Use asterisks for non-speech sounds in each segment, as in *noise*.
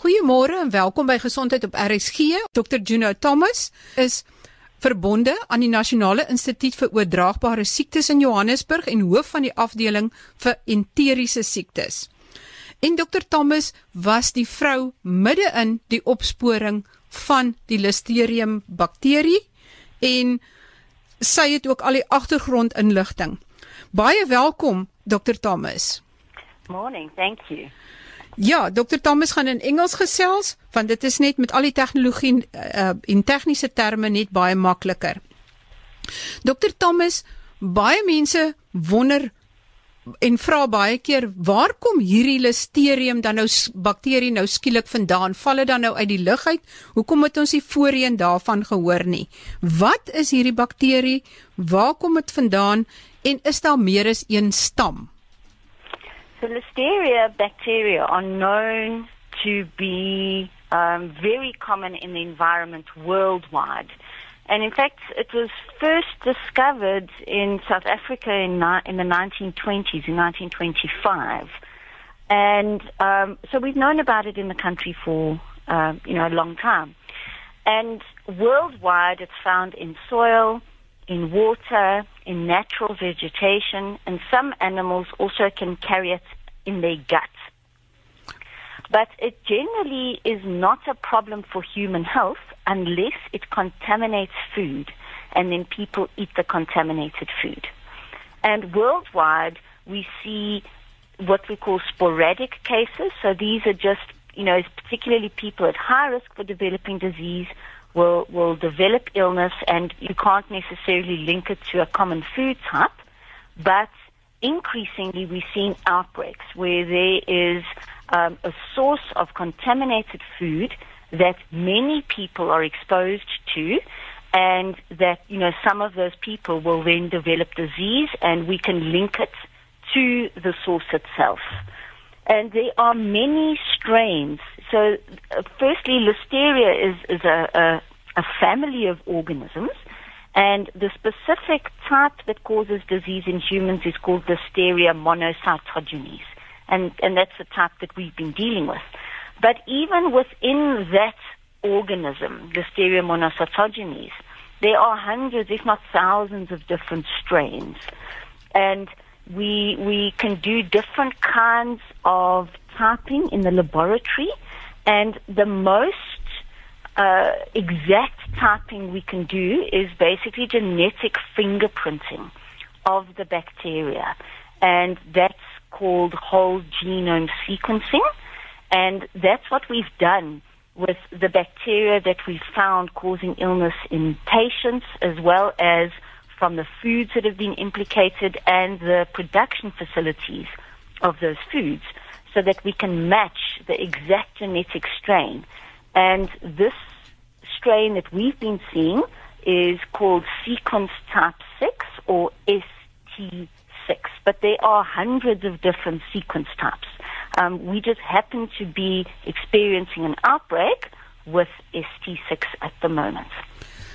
Goeiemôre en welkom by Gesondheid op RSG. Dr. Juno Thomas is verbonde aan die Nasionale Instituut vir Oordraagbare Siektes in Johannesburg en hoof van die afdeling vir enteriese siektes. En Dr. Thomas was die vrou midde in die opsporing van die Listeria bakterie en sy het ook al die agtergrondinligting. Baie welkom Dr. Thomas. Morning, thank you. Ja, Dr. Thomas gaan in Engels gesels want dit is net met al die tegnologie uh, en tegniese terme net baie makliker. Dr. Thomas, baie mense wonder en vra baie keer waar kom hierdie Listeria dan nou bakterie nou skielik vandaan? Val dit dan nou uit die lug uit? Hoekom het ons nie voorheen daarvan gehoor nie? Wat is hierdie bakterie? Waar kom dit vandaan en is daar meer as een stam? So Listeria bacteria are known to be um, very common in the environment worldwide. And in fact, it was first discovered in South Africa in, in the 1920s, in 1925. And um, so we've known about it in the country for, uh, you know, a long time. And worldwide, it's found in soil, in water, in natural vegetation, and some animals also can carry it in their gut. But it generally is not a problem for human health unless it contaminates food, and then people eat the contaminated food. And worldwide, we see what we call sporadic cases. So these are just, you know, particularly people at high risk for developing disease will, will develop illness and you can't necessarily link it to a common food type, but increasingly we're seeing outbreaks where there is um, a source of contaminated food that many people are exposed to and that you know some of those people will then develop disease and we can link it to the source itself. And there are many strains so uh, firstly listeria is is a, a a family of organisms and the specific type that causes disease in humans is called Listeria monocytogenes. And, and that's the type that we've been dealing with. But even within that organism, Listeria monocytogenes, there are hundreds, if not thousands, of different strains. And we, we can do different kinds of typing in the laboratory. And the most uh, exact typing we can do is basically genetic fingerprinting of the bacteria. And that's called whole genome sequencing. And that's what we've done with the bacteria that we found causing illness in patients as well as from the foods that have been implicated and the production facilities of those foods so that we can match the exact genetic strain. And this strain that we've been seeing is called sequence type 6 or ST6, but there are hundreds of different sequence types. Um, we just happen to be experiencing an outbreak with ST6 at the moment.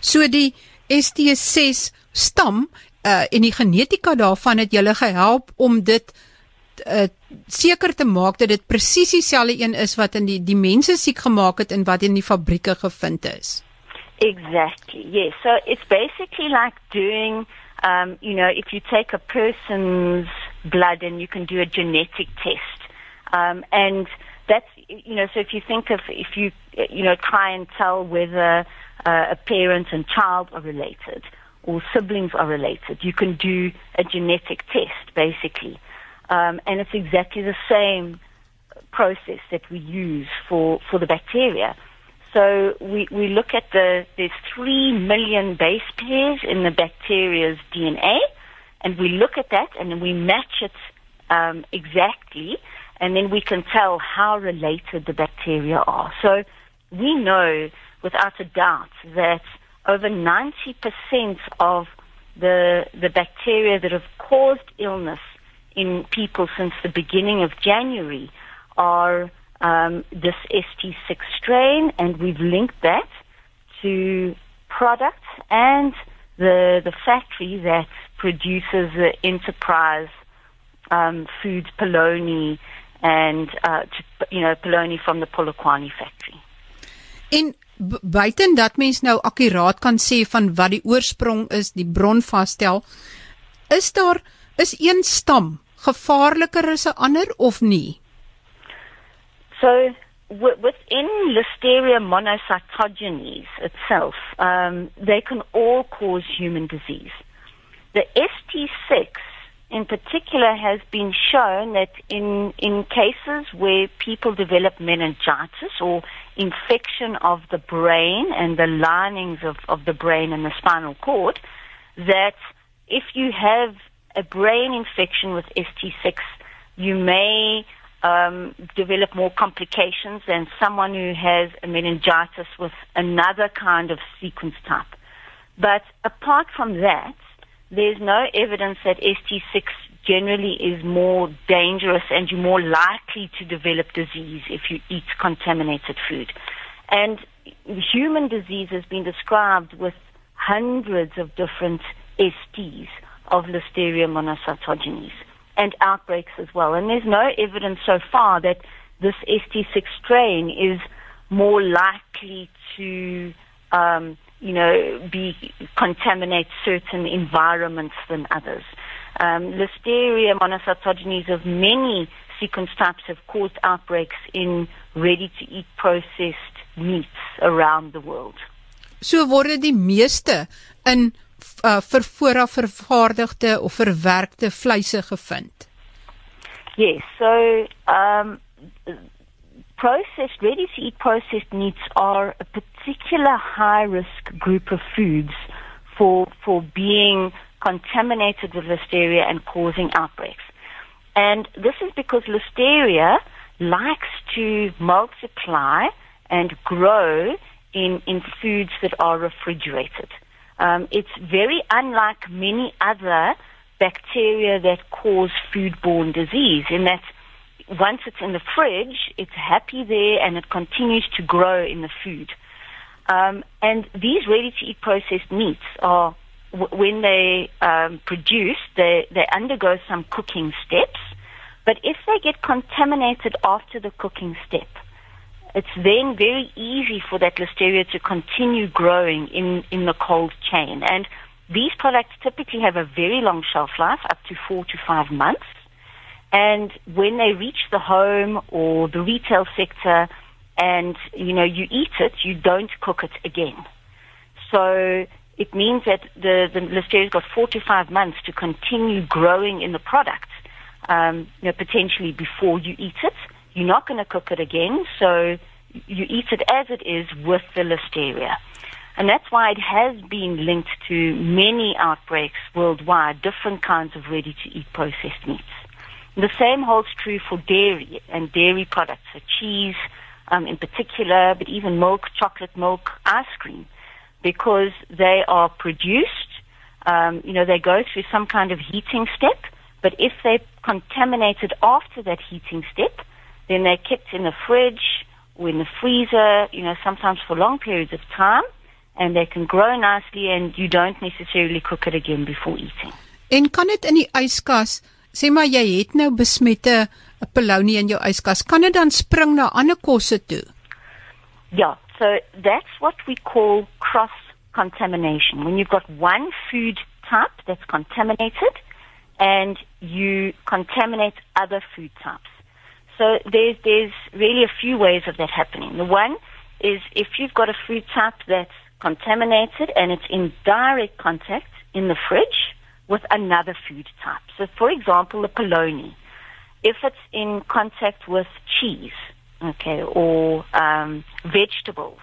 So die ST6 stam uh, en die genetika daarvan het julle gehelp om dit uh, seker te maak dat dit presies dieselfde een is wat in die die mense siek gemaak het en wat in die fabrieke gevind is. Exactly. Yes. So it's basically like doing um you know if you take a person's blood and you can do a genetic test. Um and that's you know so if you think of if you you know try and tell whether uh, a parent and child are related or siblings are related, you can do a genetic test basically. Um, and it's exactly the same process that we use for, for the bacteria. So we, we look at the, there's three million base pairs in the bacteria's DNA, and we look at that and we match it um, exactly, and then we can tell how related the bacteria are. So we know without a doubt that over 90% of the, the bacteria that have caused illness in people since the beginning of January are um, this ST6 strain, and we've linked that to products and the the factory that produces the enterprise um, foods polony and uh, to, you know polony from the Polokwane factory. En buiten dat mens nou akkuraat kan sê van wat die oorsprong is, die bron vasstel, is daar is een stam gevaarliker as 'n ander of nie? So within Listeria monocytogenes itself, um, they can all cause human disease. The ST6 in particular has been shown that in, in cases where people develop meningitis or infection of the brain and the linings of, of the brain and the spinal cord, that if you have a brain infection with ST6, you may um, develop more complications than someone who has a meningitis with another kind of sequence type. But apart from that, there's no evidence that ST6 generally is more dangerous and you're more likely to develop disease if you eat contaminated food. And human disease has been described with hundreds of different STs of Listeria monocytogenes and outbreaks as well. And there's no evidence so far that this ST6 strain is more likely to um, you know, be contaminate certain environments than others. Um, Listeria monocytogenes of many sequence types have caused outbreaks in ready-to-eat processed meats around the world. So word die meeste in uh, vervoora vervaardigde of verwerkte vleise gevind. Yes, so um processed, ready to eat processed meats are a particular high risk group of foods for, for being contaminated with listeria and causing outbreaks. And this is because listeria likes to multiply and grow in, in foods that are refrigerated. Um, it's very unlike many other bacteria that cause foodborne disease in that once it's in the fridge, it's happy there and it continues to grow in the food. Um, and these ready-to-eat processed meats are, w- when they um, produce, they, they undergo some cooking steps. But if they get contaminated after the cooking step, it's then very easy for that listeria to continue growing in, in the cold chain. And these products typically have a very long shelf life, up to four to five months. And when they reach the home or the retail sector and, you know, you eat it, you don't cook it again. So it means that the, the listeria's got four to five months to continue growing in the product, um, you know, potentially before you eat it. You're not going to cook it again, so you eat it as it is with the listeria. And that's why it has been linked to many outbreaks worldwide, different kinds of ready to eat processed meats. The same holds true for dairy and dairy products, so cheese um, in particular, but even milk, chocolate milk, ice cream, because they are produced, um, you know, they go through some kind of heating step, but if they're contaminated after that heating step, then they're kept in the fridge or in the freezer, you know, sometimes for long periods of time, and they can grow nicely and you don't necessarily cook it again before eating. En kan dit in die yskas sê maar jy het nou besmette 'n polony in jou yskas, kan dit dan spring na ander kosse toe? Ja, so that's what we call cross contamination. When you've got one food type that's contaminated and you contaminate other food types. So there's there's really a few ways of that happening. The one is if you've got a food type that's contaminated and it's in direct contact in the fridge, with another food type. So, for example, the polony, if it's in contact with cheese, okay, or um, vegetables,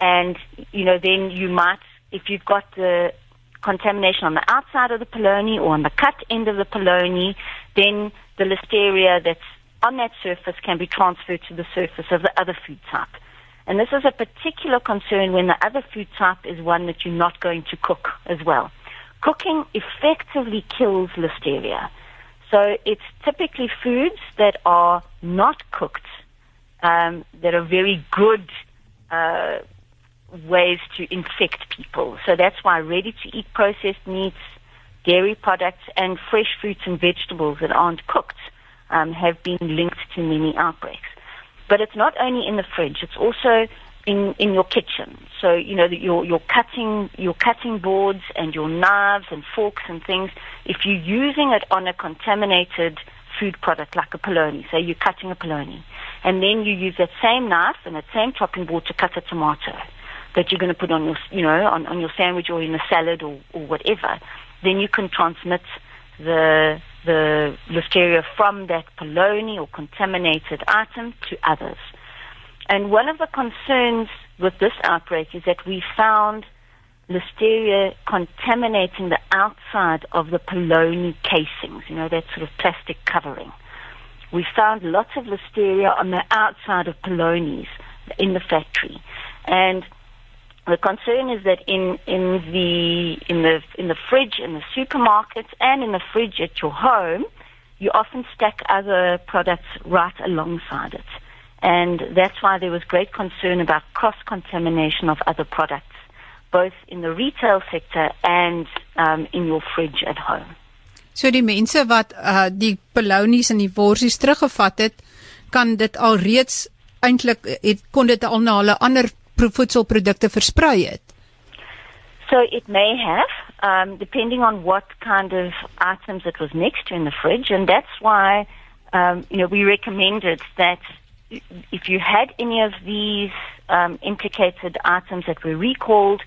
and you know, then you might, if you've got the contamination on the outside of the polony or on the cut end of the polony, then the listeria that's on that surface can be transferred to the surface of the other food type. And this is a particular concern when the other food type is one that you're not going to cook as well. Cooking effectively kills listeria. So it's typically foods that are not cooked, um, that are very good uh, ways to infect people. So that's why ready to eat processed meats, dairy products, and fresh fruits and vegetables that aren't cooked um, have been linked to many outbreaks. But it's not only in the fridge; it's also in in your kitchen. So you know that your your cutting your cutting boards and your knives and forks and things. If you're using it on a contaminated food product like a polony, say you're cutting a polony, and then you use that same knife and that same chopping board to cut a tomato that you're going to put on your you know on, on your sandwich or in a salad or, or whatever, then you can transmit the the listeria from that polony or contaminated item to others. And one of the concerns with this outbreak is that we found listeria contaminating the outside of the polony casings, you know, that sort of plastic covering. We found lots of listeria on the outside of polonies in the factory. And the concern is that in, in the in the in the fridge in the supermarkets and in the fridge at your home, you often stack other products right alongside it. And that's why there was great concern about cross contamination of other products, both in the retail sector and um, in your fridge at home. So die mense wat uh die polonies en die worsies teruggevat het, kan dit alreeds eintlik het kon dit al na hulle ander voedselprodukte versprei. So it may have, um, depending on what kind of items it was next to in the fridge, and that's why, um, you know, we recommended that if you had any of these um, implicated items that were recalled,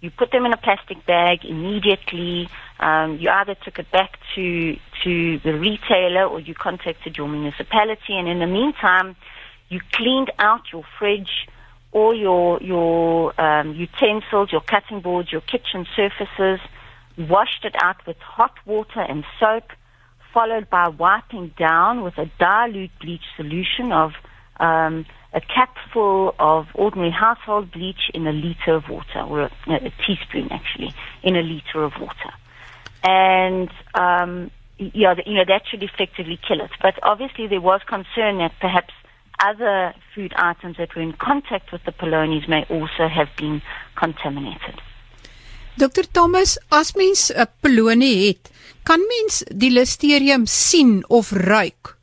you put them in a plastic bag immediately. Um, you either took it back to to the retailer or you contacted your municipality. And in the meantime, you cleaned out your fridge, all your your um, utensils, your cutting boards, your kitchen surfaces, washed it out with hot water and soap, followed by wiping down with a dilute bleach solution of um, a capful of ordinary household bleach in a liter of water, or a, a teaspoon actually, in a liter of water. And um, yeah, you know that should effectively kill it. But obviously, there was concern that perhaps other food items that were in contact with the polonies may also have been contaminated. Dr Thomas, as mens 'n polonie het, kan mens die Listeria sien of ruik?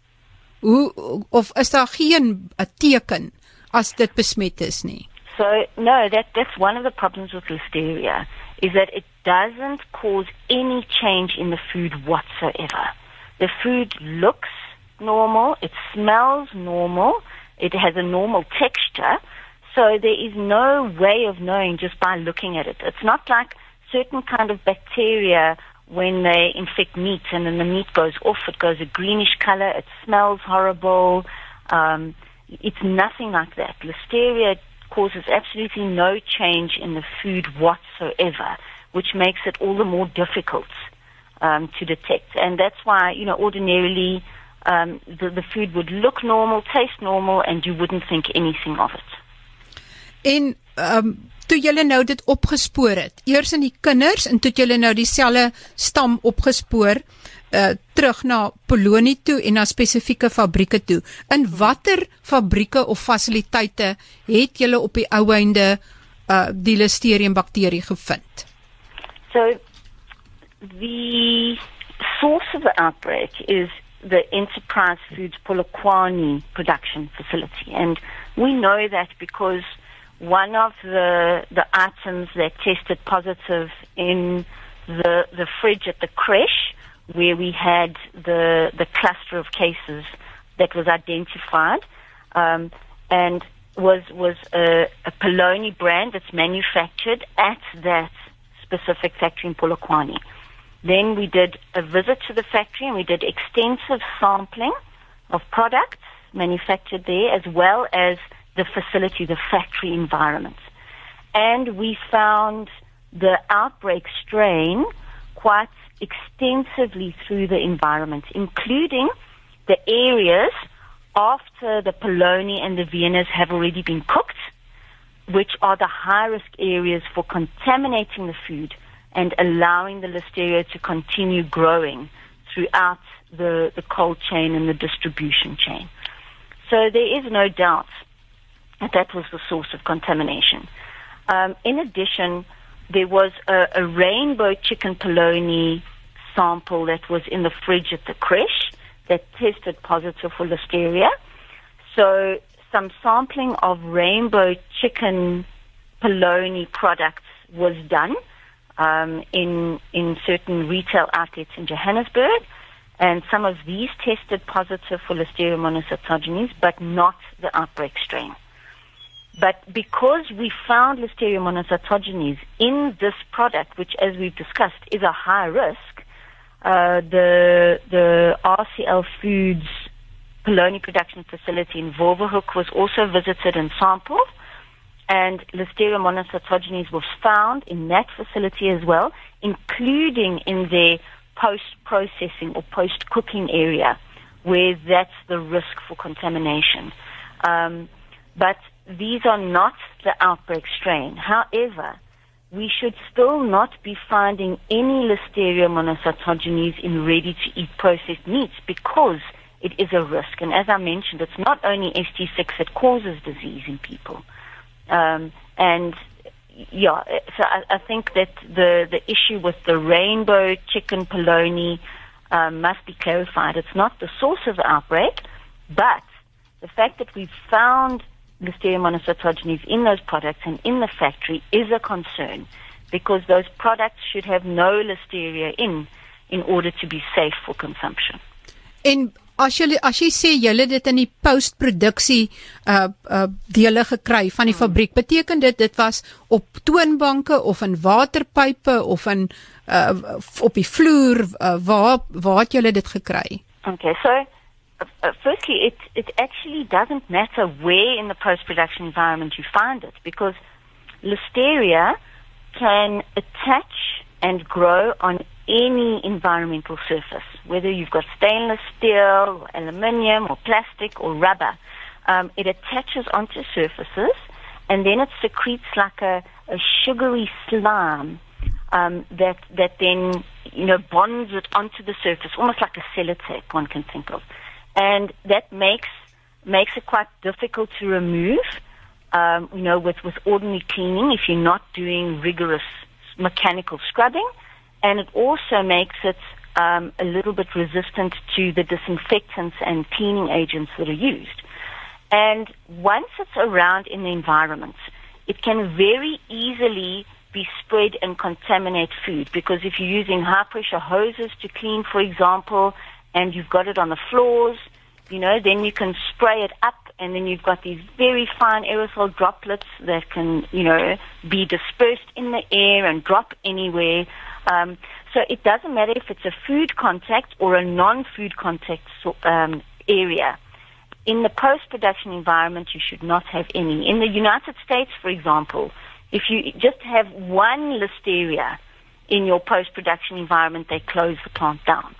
Hoe of is daar geen 'n teken as dit besmet is nie? So no, that that's one of the problems with listeria is that it doesn't cause any change in the food whatsoever. The food looks normal, it smells normal, it has a normal texture, so there is no way of knowing just by looking at it. It's not like certain kind of bacteria when they infect meat and then the meat goes off, it goes a greenish color, it smells horrible. Um, it's nothing like that. Listeria causes absolutely no change in the food whatsoever, which makes it all the more difficult um, to detect. And that's why, you know, ordinarily um, the, the food would look normal, taste normal, and you wouldn't think anything of it. In um, toe julle nou dit opgespoor het. Eers in die kinders en toe julle nou dieselfde stam opgespoor uh terug na Polonie toe en na spesifieke fabrieke toe. In watter fabrieke of fasiliteite het julle op die ou einde uh die Listeria bakterie gevind? So the source of the outbreak is the Enterprise Foods Polokwane production facility and we know that because one of the the items that tested positive in the the fridge at the creche where we had the the cluster of cases that was identified um, and was was a, a Polony brand that's manufactured at that specific factory in Polokwane. Then we did a visit to the factory and we did extensive sampling of products manufactured there as well as the facility, the factory environment. And we found the outbreak strain quite extensively through the environment, including the areas after the polony and the viennas have already been cooked, which are the high risk areas for contaminating the food and allowing the listeria to continue growing throughout the, the cold chain and the distribution chain. So there is no doubt that that was the source of contamination. Um, in addition, there was a, a rainbow chicken polony sample that was in the fridge at the creche that tested positive for listeria. So some sampling of rainbow chicken polony products was done um, in in certain retail outlets in Johannesburg, and some of these tested positive for Listeria monocytogenes, but not the outbreak strain. But because we found Listeria monocytogenes in this product, which, as we've discussed, is a high risk, uh, the the RCL Foods polony production facility in Wolvehoek was also visited and sampled, and Listeria monocytogenes was found in that facility as well, including in their post-processing or post-cooking area, where that's the risk for contamination. Um, but these are not the outbreak strain. However, we should still not be finding any Listeria monocytogenes in ready-to-eat processed meats because it is a risk. And as I mentioned, it's not only ST6 that causes disease in people. Um, and yeah, so I, I, think that the, the issue with the rainbow chicken polony um, must be clarified. It's not the source of the outbreak, but the fact that we've found Listeria monocytogenes in those products and in the factory is a concern because those products should have no Listeria in in order to be safe for consumption. En as jy as jy sê het dit in die postproduksie uh uh dele gekry van die hmm. fabriek, beteken dit dit was op toonbanke of in waterpype of in uh op die vloer uh, waar waar het jy dit gekry? Okay, so uh, firstly, it, it actually doesn't matter where in the post-production environment you find it because listeria can attach and grow on any environmental surface, whether you've got stainless steel, or aluminium, or plastic, or rubber. Um, it attaches onto surfaces and then it secretes like a, a sugary slime um, that that then you know bonds it onto the surface, almost like a sellotape one can think of and that makes makes it quite difficult to remove. Um, you know, with with ordinary cleaning, if you're not doing rigorous mechanical scrubbing, and it also makes it um, a little bit resistant to the disinfectants and cleaning agents that are used. And once it's around in the environment, it can very easily be spread and contaminate food because if you're using high pressure hoses to clean, for example, and you've got it on the floors, you know, then you can spray it up and then you've got these very fine aerosol droplets that can, you know, be dispersed in the air and drop anywhere. Um, so it doesn't matter if it's a food contact or a non-food contact um, area. In the post-production environment, you should not have any. In the United States, for example, if you just have one listeria in your post-production environment, they close the plant down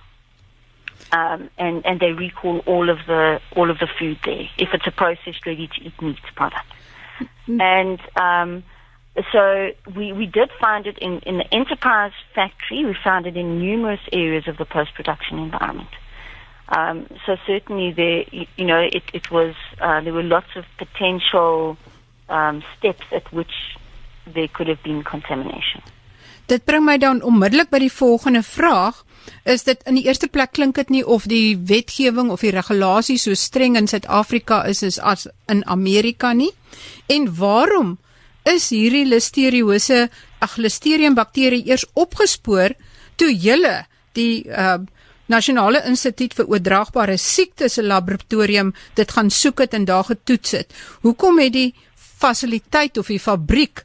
um, and and they recall all of the all of the food there if it's a processed ready to eat meat product. Mm-hmm. And um, so we we did find it in in the enterprise factory. We found it in numerous areas of the post production environment. Um, so certainly there you know it it was uh, there were lots of potential um, steps at which there could have been contamination. Dit bring my dan onmiddellik by die volgende vraag is dit in die eerste plek klink dit nie of die wetgewing of die regulasies so streng in Suid-Afrika is as in Amerika nie. En waarom is hierdie listeriose ag listerium bakterie eers opgespoor toe julle die uh Nasionale Instituut vir Oordraagbare Siektes se laboratorium dit gaan soek het en daar getoets het. Hoekom het die fasiliteit of die fabriek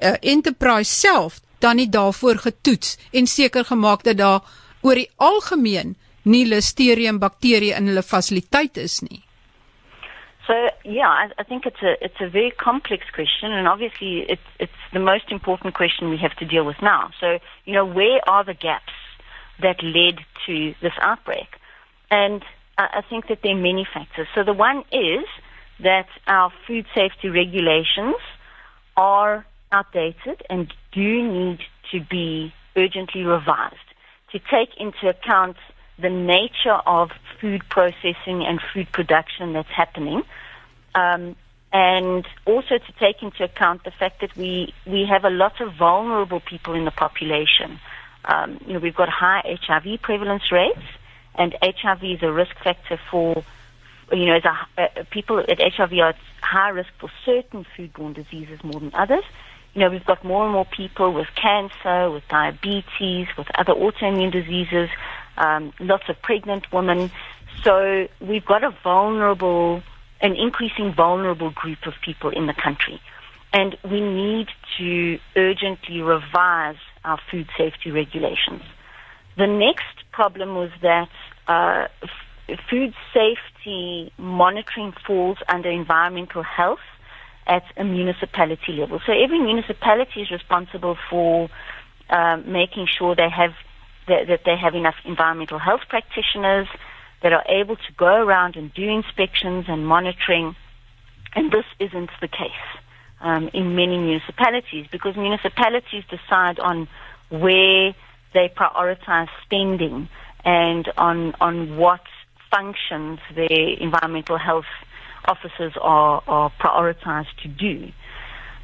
uh, Enterprise self dan nie daarvoor getoets en seker gemaak dat daar oor die algemeen nie Listeria bakterie in hulle fasiliteit is nie. So yeah, I, I think it's a it's a very complex question, and obviously it's it's the most important question we have to deal with now. So you know, where are the gaps that led to this outbreak? And I, I think that there are many factors. So the one is that our food safety regulations are outdated and do need to be urgently revised to take into account the nature of food processing and food production that's happening, um, and also to take into account the fact that we, we have a lot of vulnerable people in the population. Um, you know, we've got high HIV prevalence rates, and HIV is a risk factor for, you know, a, uh, people at HIV are at high risk for certain foodborne diseases more than others. You know, we've got more and more people with cancer, with diabetes, with other autoimmune diseases, um, lots of pregnant women. So we've got a vulnerable, an increasing vulnerable group of people in the country. And we need to urgently revise our food safety regulations. The next problem was that uh, f- food safety monitoring falls under environmental health at a municipality level. So every municipality is responsible for um, making sure they have that, that they have enough environmental health practitioners that are able to go around and do inspections and monitoring. And this isn't the case um, in many municipalities because municipalities decide on where they prioritize spending and on on what functions their environmental health officers are, are prioritized to do.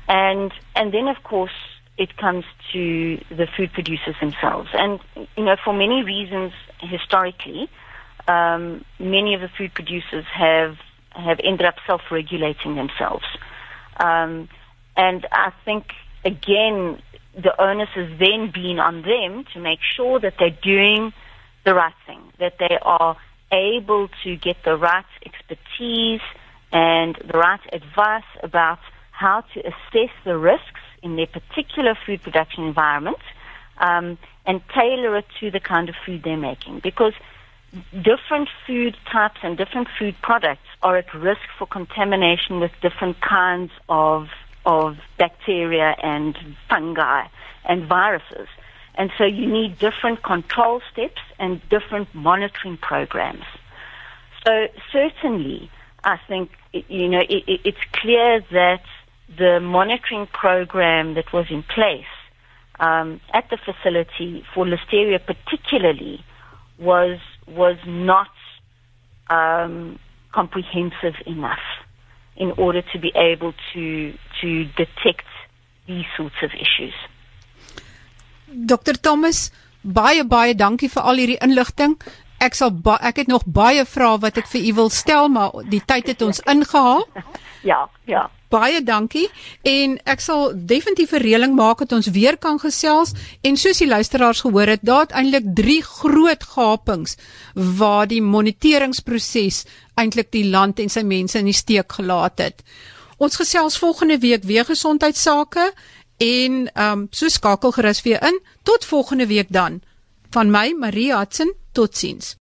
And and then of course it comes to the food producers themselves. And you know, for many reasons historically, um, many of the food producers have have ended up self-regulating themselves. Um, and I think again, the onus has then been on them to make sure that they're doing the right thing, that they are able to get the right expertise and the right advice about how to assess the risks in their particular food production environment um, and tailor it to the kind of food they're making. Because different food types and different food products are at risk for contamination with different kinds of of bacteria and fungi and viruses. And so you need different control steps and different monitoring programs. So certainly, I think, you know, it, it, it's clear that the monitoring program that was in place um, at the facility for listeria particularly was was not um, comprehensive enough in order to be able to to detect these sorts of issues. Dr Thomas, baie baie dankie vir al hierdie inligting. Ek sal ek het nog baie vrae wat ek vir u wil stel, maar die tyd het ons ingehaal. *laughs* Ja, ja. Baie dankie en ek sal definitief 'n reëling maak dat ons weer kan gesels en soos die luisteraars gehoor het, daar het eintlik 3 groot gapings waar die moniteringsproses eintlik die land en sy mense in die steek gelaat het. Ons gesels volgende week weer gesondheidsake en ehm um, so skakel gerus weer in tot volgende week dan. Van my Marie Hudson, totsiens.